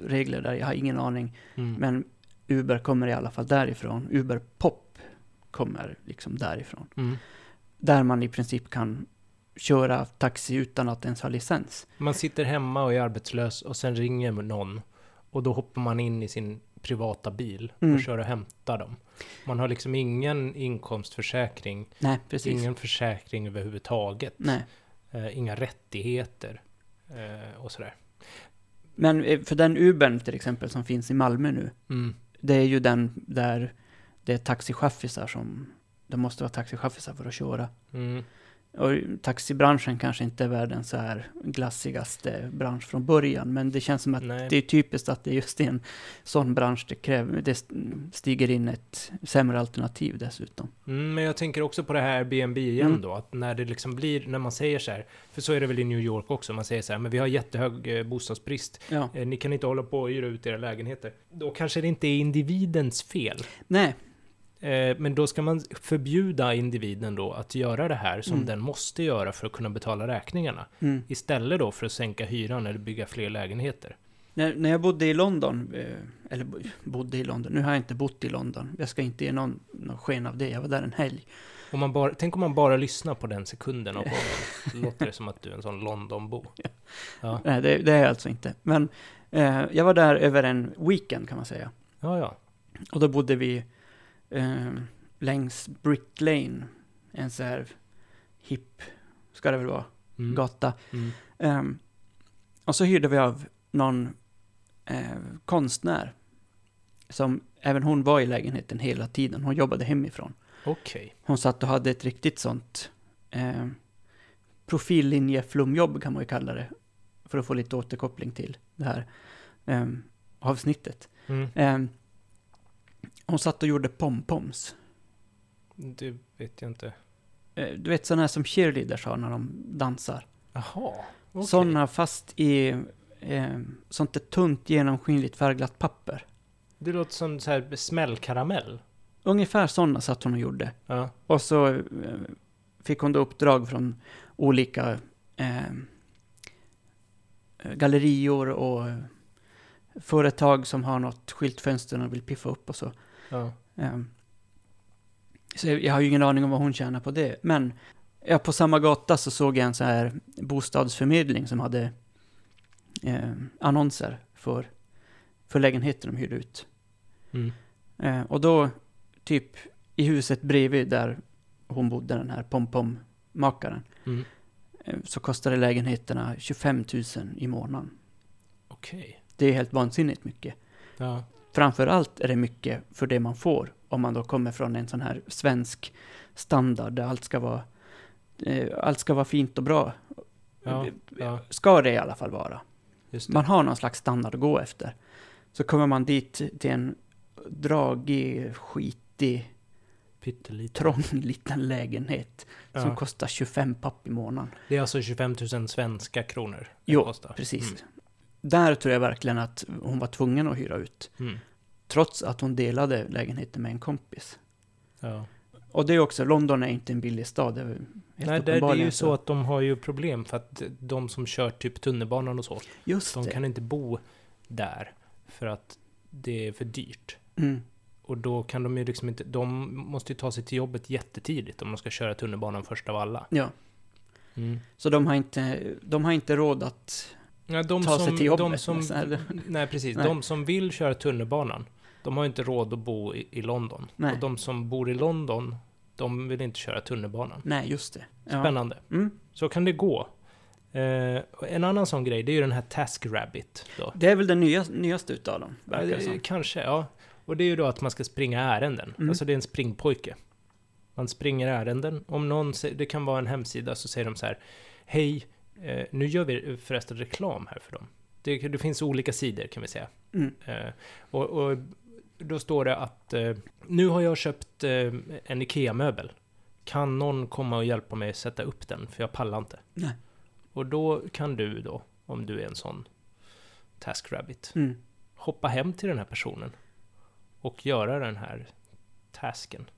regler där? Jag har ingen aning. Mm. Men Uber kommer i alla fall därifrån. Uber Pop kommer liksom därifrån. Mm. Där man i princip kan köra taxi utan att ens ha licens. Man sitter hemma och är arbetslös och sen ringer någon och då hoppar man in i sin privata bil Mm. och kör och hämtar dem. Man har liksom ingen inkomstförsäkring, Nej, precis. ingen försäkring överhuvudtaget, eh, inga rättigheter eh, och sådär. Men eh, för den Ubern till exempel som finns i Malmö nu. Mm. Det är ju den där det är taxichaffisar som... Det måste vara taxichaffisar för att köra. Mm. Och taxibranschen kanske inte är världens så här glassigaste bransch från början. Men det känns som att Nej. det är typiskt att det är just i en sån bransch det kräver... Det stiger in ett sämre alternativ dessutom. Mm, men jag tänker också på det här Airbnb igen Mm. då, att när det liksom blir, när man säger så här, för så är det väl i New York också, man säger så här, men vi har jättehög eh, bostadsbrist, Ja. eh, ni kan inte hålla på och hyra ut era lägenheter. Då kanske det inte är individens fel, Nej, eh, men då ska man förbjuda individen då att göra det här som Mm. den måste göra för att kunna betala räkningarna, mm. istället då för att sänka hyran eller bygga fler lägenheter. När, när jag bodde i London, eh, eller bo- bodde i London, nu har jag inte bott i London. Jag ska inte ge någon, någon sken av det, jag var där en helg. Om man bara, tänk om man bara lyssnar på den sekunden så låter det som att du är en sån Londonbo. Ja, Nej, det, det är jag alltså inte. Men eh, jag var där över en weekend kan man säga. ja. ja. Och då bodde vi eh, längs Brick Lane, en så här hipp, ska det väl vara, Mm. gata. Mm. Ehm, och så hyrde vi av någon eh, konstnär. Som även hon var i lägenheten hela tiden. Hon jobbade hemifrån. Okej. Hon satt och hade ett riktigt sånt eh, profillinjeflumjobb kan man ju kalla det. För att få lite återkoppling till det här eh, avsnittet. Mm. Eh, hon satt och gjorde pompoms. Det vet jag inte. eh, du vet sådana här som cheerleaders har när de dansar. Jaha. okej. Sådana fast i eh, sånt där tunt genomskinligt färgglatt papper. Det låter som så här smällkaramell. Ungefär sådana satt hon och gjorde. Ja. Och så eh, fick hon då uppdrag från olika eh, gallerior och företag som har något skyltfönster och vill piffa upp och så. ja. Eh, så jag har ju ingen aning om vad hon tjänar på det. Men ja, på samma gata så såg jag en så här bostadsförmedling som hade eh, annonser för, för lägenheter de hyrde ut. Mm. Eh, och då, typ i huset bredvid där hon bodde, den här pompom-makaren, Mm. eh, så kostade lägenheterna 25 000 i månaden. Okej. Det är helt vansinnigt mycket. Ja. Framför allt är det mycket för det man får, om man då kommer från en sån här svensk standard där allt ska vara, eh, allt ska vara fint och bra. Ja. ja. Ska det i alla fall vara. Man har någon slags standard att gå efter. Så kommer man dit till en dragig, skitig, Pyttelite. trång liten lägenhet som Ja. kostar 25 papp i månaden. Det är alltså 25 000 svenska kronor. Jo, kostar. Precis. Mm. Där tror jag verkligen att hon var tvungen att hyra ut. Mm. Trots att hon delade lägenheten med en kompis. Ja. Och det är också, London är inte en billig stad. Det Nej, det, är ju så att de har ju problem för att de som kör typ tunnelbanan och så, Just de det. kan inte bo där för att det är för dyrt. Mm. Och då kan de ju liksom inte, de måste ju ta sig till jobbet jättetidigt om de ska köra tunnelbanan först av alla. Ja, Mm. så de har inte, de har inte råd att... Ja, de Ta sig som, till jobbet de som? Nej, precis. Nej. De som vill köra tunnelbanan, de har inte råd att bo i, i London. Nej. Och de som bor i London, de vill inte köra tunnelbanan. Nej, just det. Ja. Spännande. Mm. Så kan det gå. Eh, en annan sån grej, det är ju den här Task Rabbit. Då. Det är väl den nya, nyaste utav dem, verkar det som. Kanske, ja. Och det är ju då att man ska springa ärenden. Mm. Alltså det är en springpojke. Man springer ärenden. Om någon, det kan vara en hemsida, så säger de så här. Hej, eh, nu gör vi förresten reklam här för dem. Det, det finns olika sidor kan vi säga. Mm. Eh, och, och då står det att eh, nu har jag köpt eh, en IKEA-möbel. Kan någon komma och hjälpa mig att sätta upp den? För jag pallar inte. Nej. Och då kan du då, om du är en sån TaskRabbit, Mm. hoppa hem till den här personen och göra den här tasken.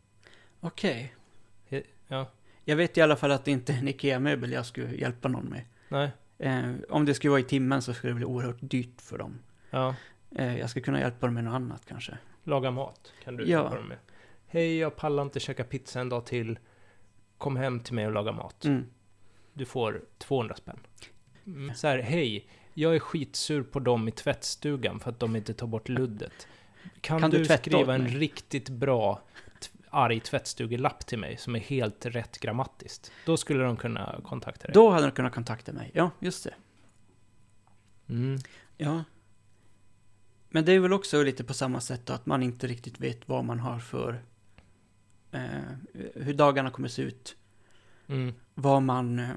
Okej. Ja, Jag vet i alla fall att det inte är en IKEA-möbel jag skulle hjälpa någon med. nej, Eh, om det skulle vara i timmen så skulle det bli oerhört dyrt för dem. ja. Eh, jag skulle kunna hjälpa dem med något annat kanske. Laga mat kan du Ja. hjälpa dem med. Hej, jag pallar inte käka pizza en dag till. Kom hem till mig och laga mat. Mm. Du får 200 spänn. Mm. Så här, hej, jag är skitsur på dem i tvättstugan för att de inte tar bort luddet. Kan, Kan du du, skriva en mig?" riktigt bra arg tvättstugelapp till mig som är helt rätt grammatiskt? Då skulle de kunna kontakta dig. Då hade de kunnat kontakta mig. Ja, just det. Mm. Ja. Men det är väl också lite på samma sätt då, att man inte riktigt vet vad man har för... Eh, hur dagarna kommer se ut. Mm. Vad man... Eh,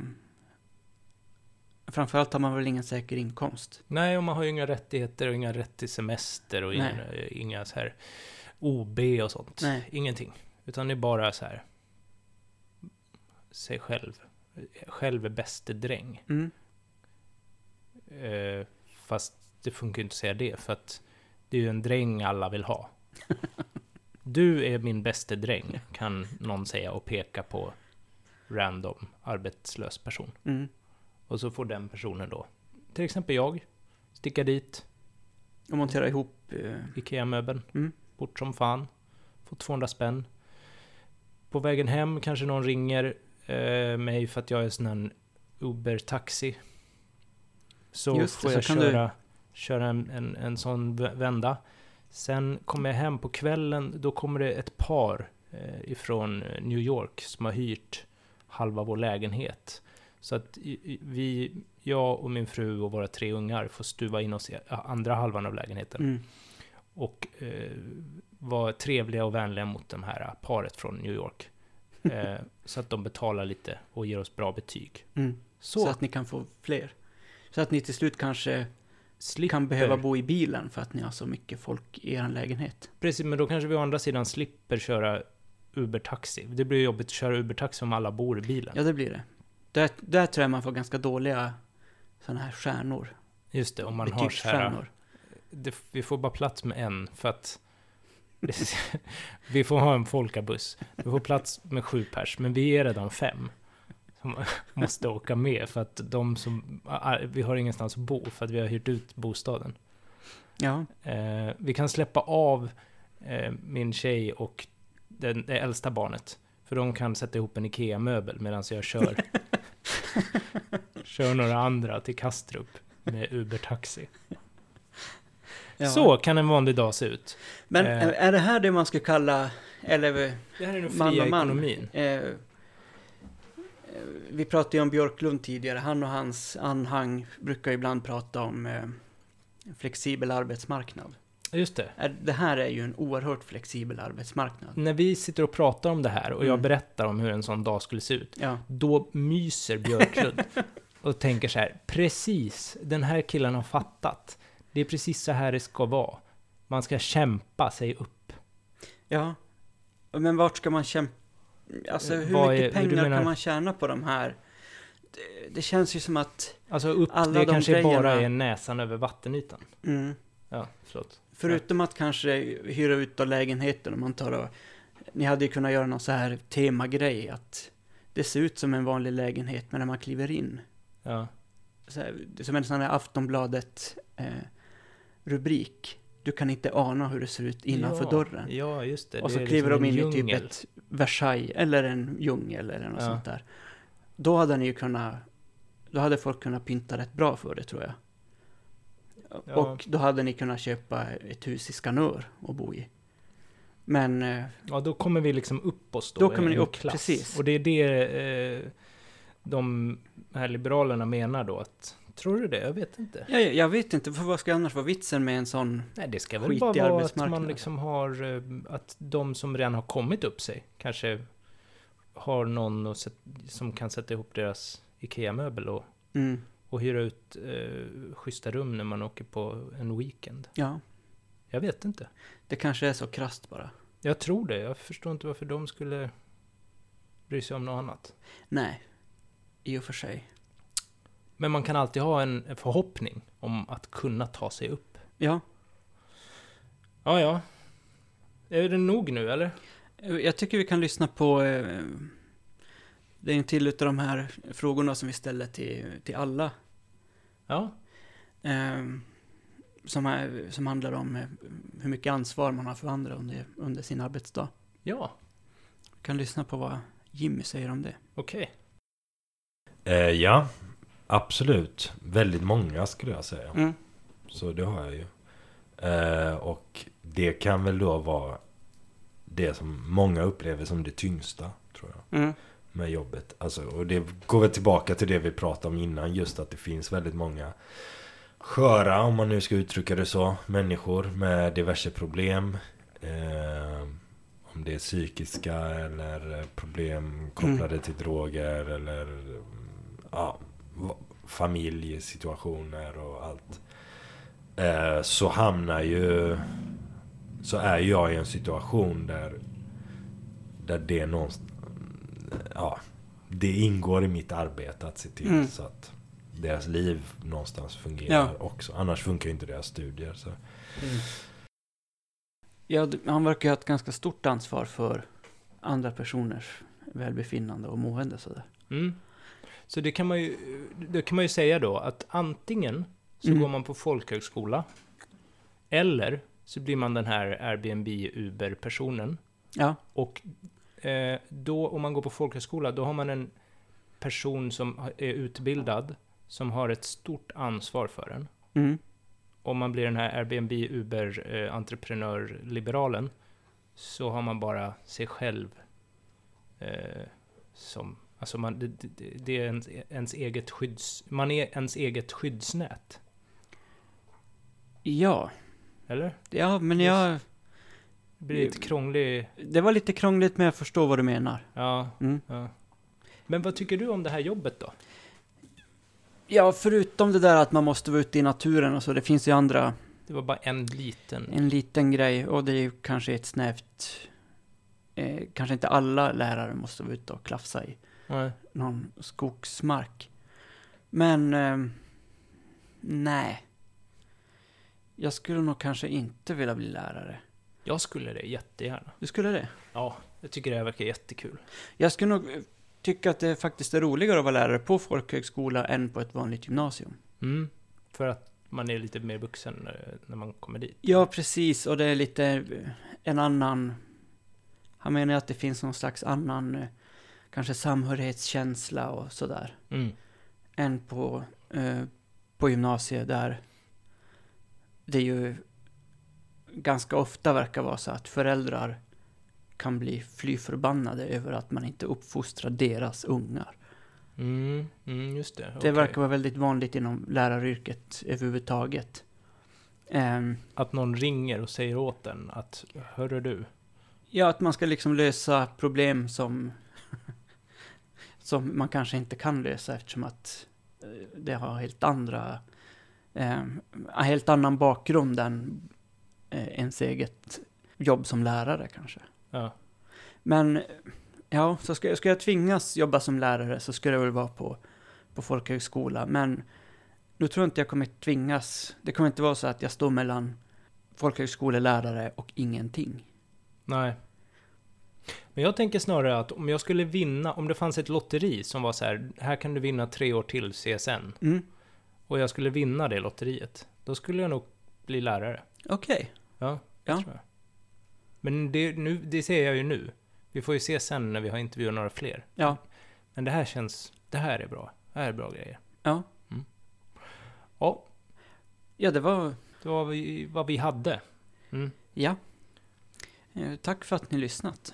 framförallt har man väl ingen säker inkomst. Nej, och man har ju inga rättigheter och inga rätt till semester och inga, inga så här OB och sånt. Nej. Ingenting. Utan det är bara så här sig själv. Själv är bäste dräng. Mm. Eh, fast det funkar ju inte att säga det, för att det är ju en dräng alla vill ha. Du är min bäste dräng, kan någon säga och peka på random arbetslös person. Mm. Och så får den personen då, till exempel jag, sticka dit Och montera ihop... Eh, IKEA-möbeln, Mm. Bort som fan, få 200 spänn. På vägen hem kanske någon ringer eh, mig för att jag är sån här Uber-taxi. Så det, får så jag kan du- köra, köra en, en, en sån vända. Sen kommer jag hem på kvällen, då kommer det ett par eh, ifrån New York som har hyrt halva vår lägenhet. Så att vi, jag och min fru och våra tre ungar får stuva in oss i andra halvan av lägenheten. mm. Och eh, vara trevliga och vänliga mot de här paret från New York. Eh, så att de betalar lite och ger oss bra betyg. Mm. Så, Så. att ni kan få fler. Så att ni till slut kanske slipper, kan behöva bo i bilen för att ni har så mycket folk i er lägenhet. Precis, men då kanske vi å andra sidan slipper köra Uber-taxi. Det blir jobbigt att köra Uber-taxi om alla bor i bilen. Ja, det blir det. Där, där tror jag man får ganska dåliga sådana här stjärnor. Just det, om man har så här... Det, vi får bara plats med en för att vi får ha en folkabuss. Vi får plats med sju pers, men vi är redan fem. Som måste åka med för att de som... Vi har ingenstans att bo för att vi har hyrt ut bostaden. Ja, Eh, vi kan släppa av eh, min tjej och den, det äldsta barnet. För de kan sätta ihop en IKEA-möbel medan jag kör, kör några andra till Kastrup med Uber-taxi. Ja. Så kan en vanlig dag se ut. Men Eh. är- det här det man skulle kalla, eller eh, Det här är den Man och man. ekonomin. eh, eh, vi pratade ju om Björklund tidigare, han och hans anhang brukar ibland prata om eh, flexibel arbetsmarknad. Just det. Det här är ju en oerhört flexibel arbetsmarknad. När vi sitter och pratar om det här och jag Mm. berättar om hur en sån dag skulle se ut, Ja, då myser Björklund och tänker så här, precis, den här killen har fattat. Det är precis så här det ska vara. Man ska kämpa sig upp. ja. Men vart ska man kämpa? Alltså Eh, hur vad mycket är- hur pengar menar- kan man tjäna på de här? Det, det känns ju som att, Alltså upp, Alla det de kanske grejerna- bara är näsan över vattenytan. mm, Ja, förlåt. förutom att kanske hyra ut då lägenheten om man tar och, ni hade ju kunnat göra någon så här temagrej att det ser ut som en vanlig lägenhet men när man kliver in Ja, så här, som en sån här Aftonbladet eh, rubrik. Du kan inte ana hur det ser ut innanför ja, dörren. Ja, just det. och det så är kliver liksom de in i typ ett Versailles eller en djungel eller något Ja. sånt där. Då hade ni ju kunnat, då hade folk kunnat pynta rätt bra för det tror jag. Ja. Och då hade ni kunnat köpa ett hus i Skanör och bo i. Men, eh, Ja, då kommer vi liksom upp oss då. Då kommer ni upp, klass. precis. Och det är det eh, de här liberalerna menar då att... Tror du det? Jag vet inte. jag, jag vet inte, för vad ska annars vara vitsen med en sån? Nej, det ska väl bara vara att man liksom har... eh, Att de som redan har kommit upp sig kanske har någon sätt, som kan sätta ihop deras IKEA-möbel och, Mm, och hyra ut eh, schyssta rum när man åker på en weekend. ja, Jag vet inte. det kanske är så krasst bara. Jag tror det. Jag förstår inte varför de skulle bry sig om något annat. Nej, i och för sig. Men man kan alltid ha en förhoppning om att kunna ta sig upp. Ja, Ja, ja. Är det nog nu, eller? Jag tycker vi kan lyssna på... Eh, det är en till utav de här frågorna som vi ställer till, till alla. Ja. Eh, som, är, som handlar om eh, hur mycket ansvar man har för andra under, under sin arbetsdag. Ja, Vi kan lyssna på vad Jimmy säger om det. okej. Eh, ja, absolut. Väldigt många skulle jag säga. Mm. Så det har jag ju. Eh, och det kan väl då vara det som många upplever som det tyngsta, tror jag. Mm. Med jobbet. Alltså, och det går väl tillbaka till det vi pratade om innan. Just att det finns väldigt många sköra, om man nu ska uttrycka det så, människor med diverse problem. Eh, om det är psykiska eller problem kopplade till droger eller mm, ja, familjesituationer och allt. Eh, så hamnar ju... Så är ju jag i en situation där... Där det någonstans... Ja, det ingår i mitt arbete att se till Mm. så att deras liv någonstans fungerar Ja. också. Annars funkar ju inte deras studier. Så. Ja, d- han verkar ha ett ganska stort ansvar för andra personers välbefinnande och mående sådär. Mm. Så det kan man ju, det kan man ju säga då att antingen så Mm. går man på folkhögskola eller så blir man den här Airbnb-Uber-personen. Ja, Och eh, då, om man går på folkhögskola, då har man en person som är utbildad, som har ett stort ansvar för en. mm. Om man blir den här Airbnb, Uber, eh, så har man bara sig själv eh, som... Alltså man, det, det, det är ens, ens eget skydds... Man är ens eget skyddsnät. ja. Eller? Ja, men jag... Det blir lite krångligt. Det var lite krångligt men jag förstår vad du menar. Ja, Mm. ja. Men vad tycker du om det här jobbet då? Ja, förutom det där att man måste vara ute i naturen och så, det finns ju andra, Det var bara en liten... en liten grej och det är ju kanske ett snävt, eh, kanske inte alla lärare måste vara ute och klafsa i Nej. någon skogsmark. Men, eh, nej. Jag skulle nog kanske inte vilja bli lärare. Jag skulle det jättegärna. Du skulle det? Ja, jag tycker det här verkar jättekul. Jag skulle nog eh, tycka att det faktiskt är roligare att vara lärare på folkhögskola än på ett vanligt gymnasium. Mm. För att man är lite mer vuxen eh, när man kommer dit. Ja, precis. Och det är lite eh, en annan... Han menar att det finns någon slags annan, kanske samhörighetskänsla och sådär. Mm. Än på, eh, på gymnasiet där det ju ganska ofta verkar vara så att föräldrar kan bli fly förbannade över att man inte uppfostrar deras ungar. Mm, mm, just det. Det okej. verkar vara väldigt vanligt inom läraryrket överhuvudtaget. Ehm, Att någon ringer och säger åt en att Hörru du. Ja, att man ska liksom lösa problem som, som man kanske inte kan lösa eftersom att eh, det har helt andra, eh, helt annan bakgrund än eh, ens eget jobb som lärare kanske. Ja. Men ja, så ska, ska jag tvingas jobba som lärare så ska det väl vara på, på folkhögskola. Men nu tror jag inte jag kommer tvingas. Det kommer inte vara så att jag står mellan folkhögskolelärare och ingenting. Nej. Men jag tänker snarare att om jag skulle vinna, om det fanns ett lotteri som var så här, här kan du vinna tre år till CSN. Mm. Och jag skulle vinna det lotteriet. Då skulle jag nog bli lärare. Okej. Ja, Ja. tror jag. Men det, nu, det ser jag ju nu. Vi får ju se sen när vi har intervjuat några fler. Ja. Men det här känns, det här är bra. Det här är bra grejer. Ja. Ja, Ja, det var... det var vi, vad vi hade. Mm. Ja. Eh, Tack för att ni lyssnat.